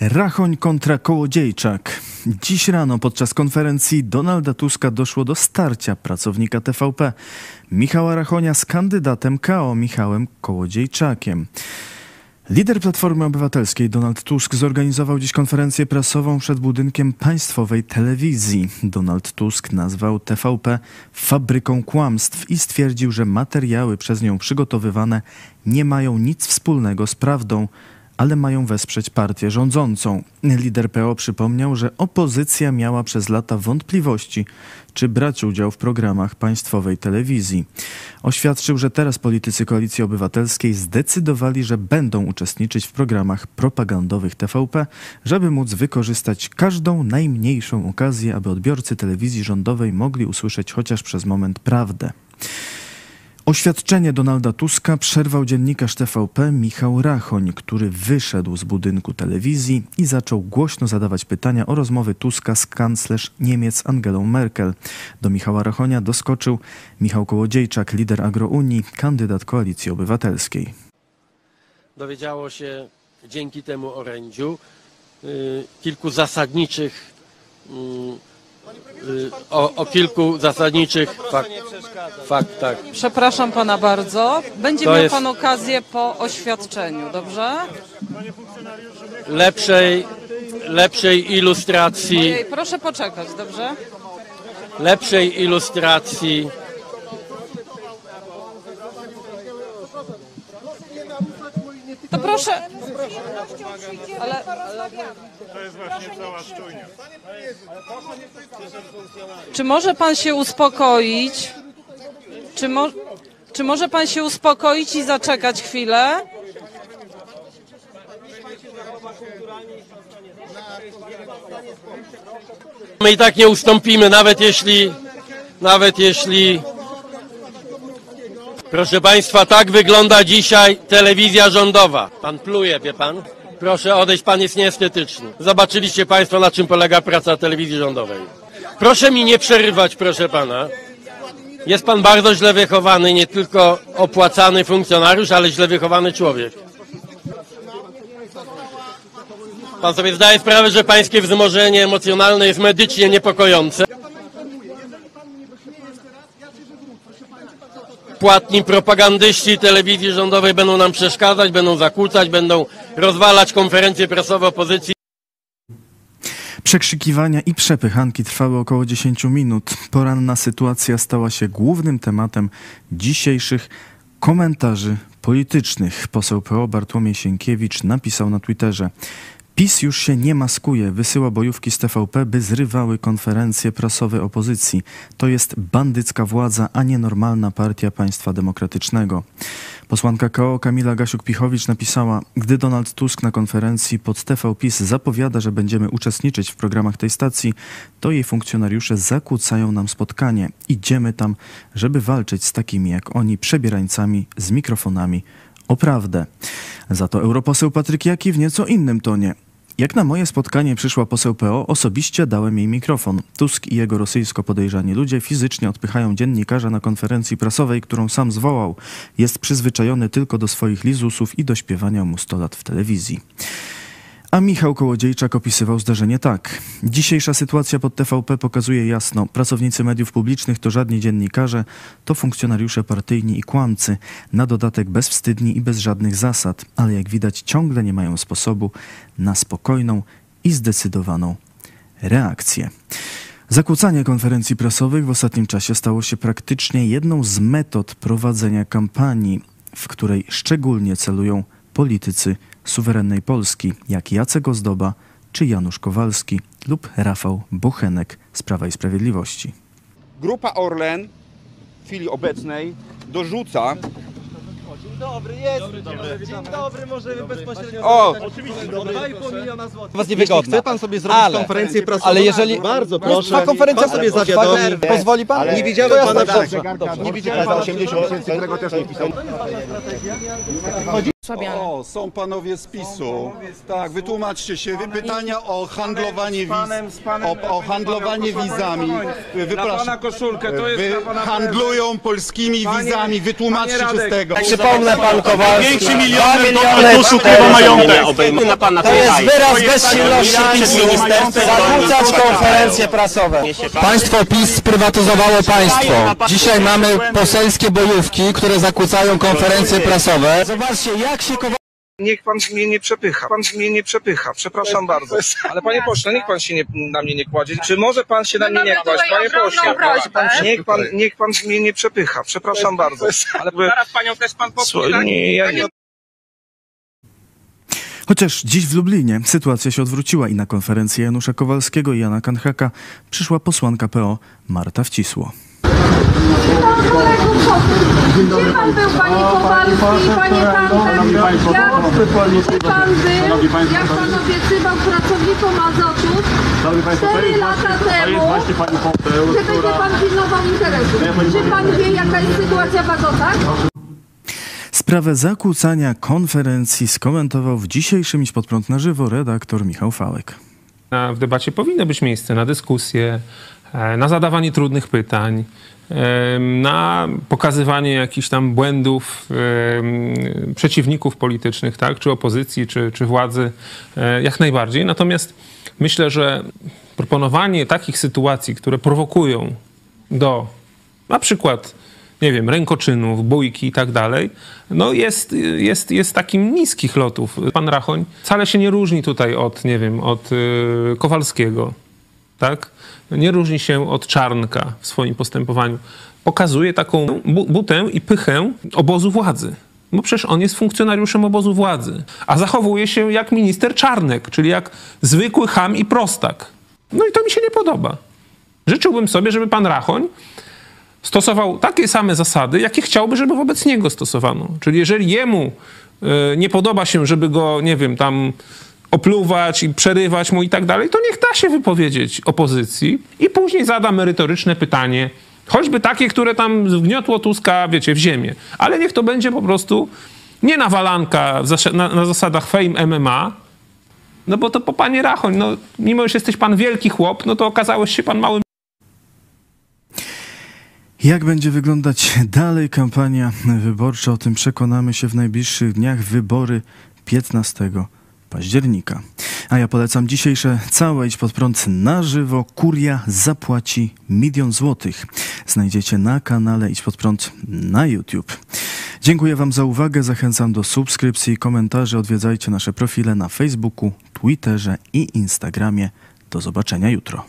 Rachoń kontra Kołodziejczak. Dziś rano podczas konferencji Donalda Tuska doszło do starcia pracownika TVP Michała Rachonia z kandydatem KO Michałem Kołodziejczakiem. Lider Platformy Obywatelskiej Donald Tusk zorganizował dziś konferencję prasową przed budynkiem państwowej telewizji. Donald Tusk nazwał TVP fabryką kłamstw i stwierdził, że materiały przez nią przygotowywane nie mają nic wspólnego z prawdą ale mają wesprzeć partię rządzącą. Lider PO przypomniał, że opozycja miała przez lata wątpliwości, czy brać udział w programach państwowej telewizji. Oświadczył, że teraz politycy Koalicji Obywatelskiej zdecydowali, że będą uczestniczyć w programach propagandowych TVP, żeby móc wykorzystać każdą najmniejszą okazję, aby odbiorcy telewizji rządowej mogli usłyszeć chociaż przez moment prawdę. Oświadczenie Donalda Tuska przerwał dziennikarz TVP Michał Rachoń, który wyszedł z budynku telewizji i zaczął głośno zadawać pytania o rozmowy Tuska z kanclerz Niemiec Angelą Merkel. Do Michała Rachonia doskoczył Michał Kołodziejczak, lider Agrounii, kandydat Koalicji Obywatelskiej. Dowiedziało się dzięki temu orędziu y, kilku zasadniczych y, o, o kilku zasadniczych fak, faktach. Przepraszam pana bardzo. Będzie To miał jest- pan okazję po oświadczeniu, dobrze? lepszej, lepszej ilustracji, Ojej, proszę poczekać, dobrze? lepszej ilustracji To proszę. Ale, czy może pan się uspokoić? Czy, mo, czy może pan się uspokoić i zaczekać chwilę? My i tak nie ustąpimy, nawet jeśli, nawet jeśli, proszę Państwa, tak wygląda dzisiaj telewizja rządowa. Pan pluje, wie Pan? Proszę odejść, Pan jest nieestetyczny. Zobaczyliście Państwo, na czym polega praca telewizji rządowej. Proszę mi nie przerywać, proszę Pana. Jest Pan bardzo źle wychowany, nie tylko opłacany funkcjonariusz, ale źle wychowany człowiek. Pan sobie zdaje sprawę, że pańskie wzmożenie emocjonalne jest medycznie niepokojące. Płatni propagandyści telewizji rządowej będą nam przeszkadzać, będą zakłócać, będą rozwalać konferencje prasowe opozycji. Przekrzykiwania i przepychanki trwały około 10 minut. Poranna sytuacja stała się głównym tematem dzisiejszych komentarzy politycznych. Poseł PO Bartłomiej Sienkiewicz napisał na Twitterze PiS już się nie maskuje, wysyła bojówki z TVP, by zrywały konferencje prasowe opozycji. To jest bandycka władza, a nie normalna partia państwa demokratycznego. Posłanka KO Kamila Gasiuk-Pichowicz napisała, gdy Donald Tusk na konferencji pod TV PiS zapowiada, że będziemy uczestniczyć w programach tej stacji, to jej funkcjonariusze zakłócają nam spotkanie. Idziemy tam, żeby walczyć z takimi jak oni, przebierańcami z mikrofonami o prawdę. Za to europoseł Patryk Jaki w nieco innym tonie. Jak na moje spotkanie przyszła poseł PO, osobiście dałem jej mikrofon. Tusk i jego rosyjsko podejrzani ludzie fizycznie odpychają dziennikarza na konferencji prasowej, którą sam zwołał. Jest przyzwyczajony tylko do swoich lizusów i do śpiewania mu 100 lat w telewizji. A Michał Kołodziejczak opisywał zdarzenie tak. Dzisiejsza sytuacja pod TVP pokazuje jasno, pracownicy mediów publicznych to żadni dziennikarze, to funkcjonariusze partyjni i kłamcy, na dodatek bezwstydni i bez żadnych zasad, ale jak widać ciągle nie mają sposobu na spokojną i zdecydowaną reakcję. Zakłócanie konferencji prasowych w ostatnim czasie stało się praktycznie jedną z metod prowadzenia kampanii, w której szczególnie celują politycy suwerennej Polski, jak Jacek Ozdoba czy Janusz Kowalski lub Rafał Bochenek z Prawa i Sprawiedliwości. Grupa Orlen w chwili obecnej dorzuca. Dobry, jest. Dzień dobry, możemy bezpośrednio O! Oczywiście, 2,5 miliona złotych. was. Chce pan sobie zrobić Ale- konferencję prasową? ale jeżeli- Bardzo proszę. konferencja pan sobie zawiadomi. Pozwoli pan? Nie widziałem To pana dobrze, dobrze. Nie widziałem pana 80 tysięcy, którego też nie pisał. O, są panowie z PiSu. Tak, wytłumaczcie się. Wy pytania o handlowanie wiz, o, o handlowanie wizami. Dla Wypraszam. pana koszulkę, to jest Wy dla pana handlują polskimi Panie- wizami. Wytłumaczcie panie się z Radek, tego. Przypomnę pan Kowalski. Większy milioner do usług chyba majątek. To jest wyraz bezsilności PiSu zakłócać konferencje prasowe. Państwo PiS sprywatyzowało państwo. Dzisiaj mamy poselskie bojówki, które zakłócają konferencje prasowe. Zobaczcie, jak się Kowalski Niech pan mnie nie przepycha. Pan mnie nie przepycha. Przepraszam bardzo. Ale panie pośle, niech pan się nie, na mnie nie kładzie. Czy może pan się na mnie nie kłaść? Panie pośle. Niech pan, niech pan mnie nie przepycha. Przepraszam bardzo. Ale Zaraz panią też pan popycha. Nie, ja nie. Chociaż dziś w Lublinie sytuacja się odwróciła i na konferencję Janusza Kowalskiego i Jana Kanchaka przyszła posłanka PO Marta Wcisło. Kolegów posłów. Gdzie pan był, panie Kowalski, panie Kantek? Jak, pan był, jak pan obiecywał pracownikom Azotu 4 lata temu, że będzie pan pilnował interesów? Czy pan wie, jaka jest sytuacja w Azotach? Sprawę zakłócania konferencji skomentował w dzisiejszym Idź Pod Prąd na żywo redaktor Michał Fałek. W debacie powinno być miejsce na dyskusję, na zadawanie trudnych pytań, em, na pokazywanie jakichś tam błędów em, przeciwników politycznych, tak, czy opozycji, czy, czy władzy, e, jak najbardziej. Natomiast myślę, że proponowanie takich sytuacji, które prowokują do na przykład, nie wiem, rękoczynów, bójki i tak dalej, no jest, jest, jest takim niskich lotów. Pan Rachoń wcale się nie różni tutaj od, nie wiem, od Kowalskiego, tak? Nie różni się od Czarnka w swoim postępowaniu. Pokazuje taką bu- butę i pychę obozu władzy. Bo przecież on jest funkcjonariuszem obozu władzy. A zachowuje się jak minister Czarnek, czyli jak zwykły ham i prostak. No i to mi się nie podoba. Życzyłbym sobie, żeby pan Rachoń stosował takie same zasady, jakie chciałby, żeby wobec niego stosowano. Czyli jeżeli jemu y, nie podoba się, żeby go, nie wiem, tam opluwać i przerywać mu i tak dalej, to niech da się wypowiedzieć opozycji i później zada merytoryczne pytanie, choćby takie, które tam wgniotło Tuska, wiecie, w ziemię. Ale niech to będzie po prostu nie nawalanka na, na zasadach fame MMA, no bo to po panie Rachoń, no mimo, że jesteś pan wielki chłop, no to okazałeś się pan małym Jak będzie wyglądać dalej kampania wyborcza? O tym przekonamy się w najbliższych dniach. Wybory 15 października. A ja polecam dzisiejsze całe Idź Pod Prąd na żywo. Kuria zapłaci milion złotych. Znajdziecie na kanale Idź Pod Prąd na YouTube. Dziękuję Wam za uwagę. Zachęcam do subskrypcji i komentarzy. Odwiedzajcie nasze profile na Facebooku, Twitterze i Instagramie. Do zobaczenia jutro.